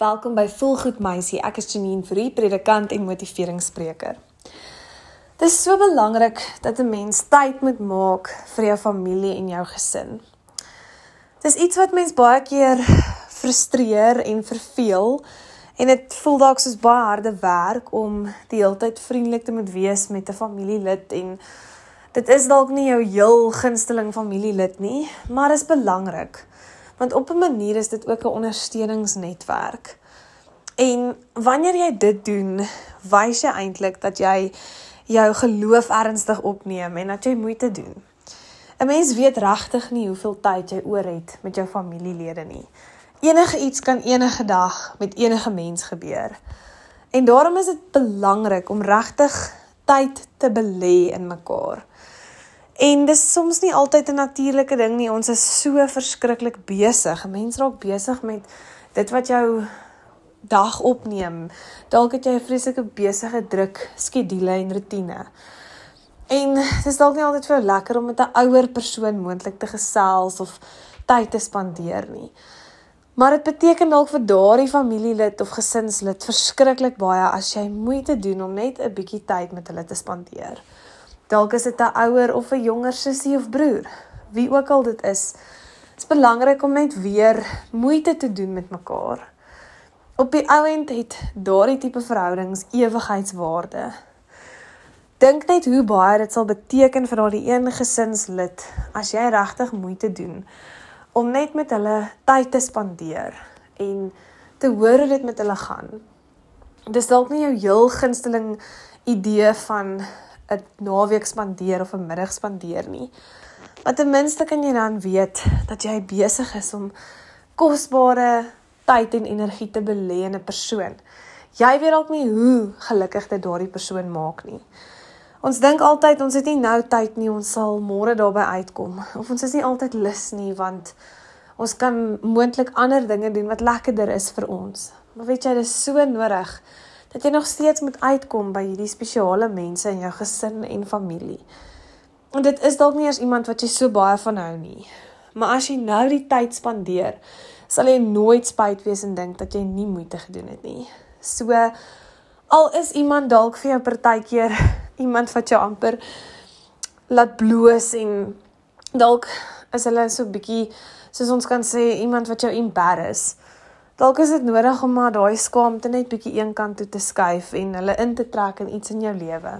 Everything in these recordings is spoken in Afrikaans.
Welkom by Volgoed Meisie. Ek is Janine Fourie, predikant en motiveringsspreker. Dit is so belangrik dat 'n mens tyd moet maak vir jou familie en jou gesin. Dit is iets wat mens baie keer frustreer en verveel en dit voel dalk soos baie harde werk om die hele tyd vriendelik te moet wees met 'n familielid en dit is dalk nie jou heel gunsteling familielid nie, maar is belangrik want op 'n manier is dit ook 'n ondersteuningsnetwerk. En wanneer jy dit doen, wys jy eintlik dat jy jou geloof ernstig opneem en dat jy moeite doen. 'n Mens weet regtig nie hoeveel tyd jy oor het met jou familielede nie. Enige iets kan enige dag met enige mens gebeur. En daarom is dit belangrik om regtig tyd te belê in mekaar. En dis soms nie altyd 'n natuurlike ding nie. Ons is so verskriklik besig. Mense raak besig met dit wat jou dag opneem. Dalk het jy 'n vreeslike besige druk skedule en rotine. En dis dalk nie altyd vir jou lekker om met 'n ouer persoon moontlik te gesels of tyd te spandeer nie. Maar dit beteken dalk vir daardie familielid of gesinslid verskriklik baie as jy moeite doen om net 'n bietjie tyd met hulle te spandeer. Dalk is dit 'n ouer of 'n jonger sussie of broer. Wie ook al dit is, is belangrik om net weer moeite te doen met mekaar. Op die ouend het daardie tipe verhoudings ewigheidswaarde. Dink net hoe baie dit sal beteken vir daardie een gesinslid as jy regtig moeite doen om net met hulle tyd te spandeer en te hoor hoe dit met hulle gaan. Dis dalk nie jou heel gunsteling idee van 'n naweek spandeer of 'n middag spandeer nie. Maar ten minste kan jy dan weet dat jy besig is om kosbare tyd en energie te belê in 'n persoon. Jy weet dalk nie hoe gelukkig dit daardie persoon maak nie. Ons dink altyd ons het nie nou tyd nie, ons sal môre daarby uitkom. Of ons is nie altyd lus nie want ons kan moontlik ander dinge doen wat lekkerder is vir ons. Maar weet jy, dit is so nodig dat jy nog steeds moet uitkom by hierdie spesiale mense in jou gesin en familie. En dit is dalk nie eers iemand wat jy so baie van hou nie. Maar as jy nou die tyd spandeer, sal jy nooit spyt wees en dink dat jy nie moeite gedoen het nie. So al is iemand dalk vir jou partykeer iemand wat jou amper laat bloos en dalk is hulle so bietjie soos ons kan sê iemand wat jou embarrass. Dalk is dit nodig om maar daai skaamte net bietjie eenkant toe te skuif en hulle in te trek in iets in jou lewe.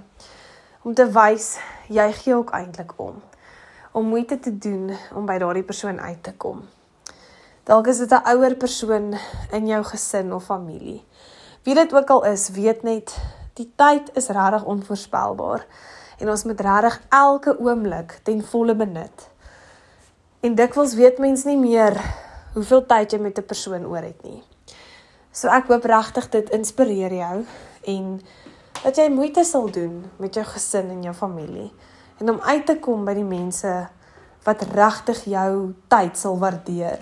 Om te wys jy gee ook eintlik om. Om moeite te doen om by daardie persoon uit te kom. Dalk is dit 'n ouer persoon in jou gesin of familie. Wie dit ook al is, weet net die tyd is regtig onvoorspelbaar en ons moet regtig elke oomblik ten volle benut. En dikwels weet mens nie meer hoeveel tyd jy met 'n persoon oor het nie. So ek hoop regtig dit inspireer jou en dat jy moeite sal doen met jou gesin en jou familie en om uit te kom by die mense wat regtig jou tyd sal waardeer.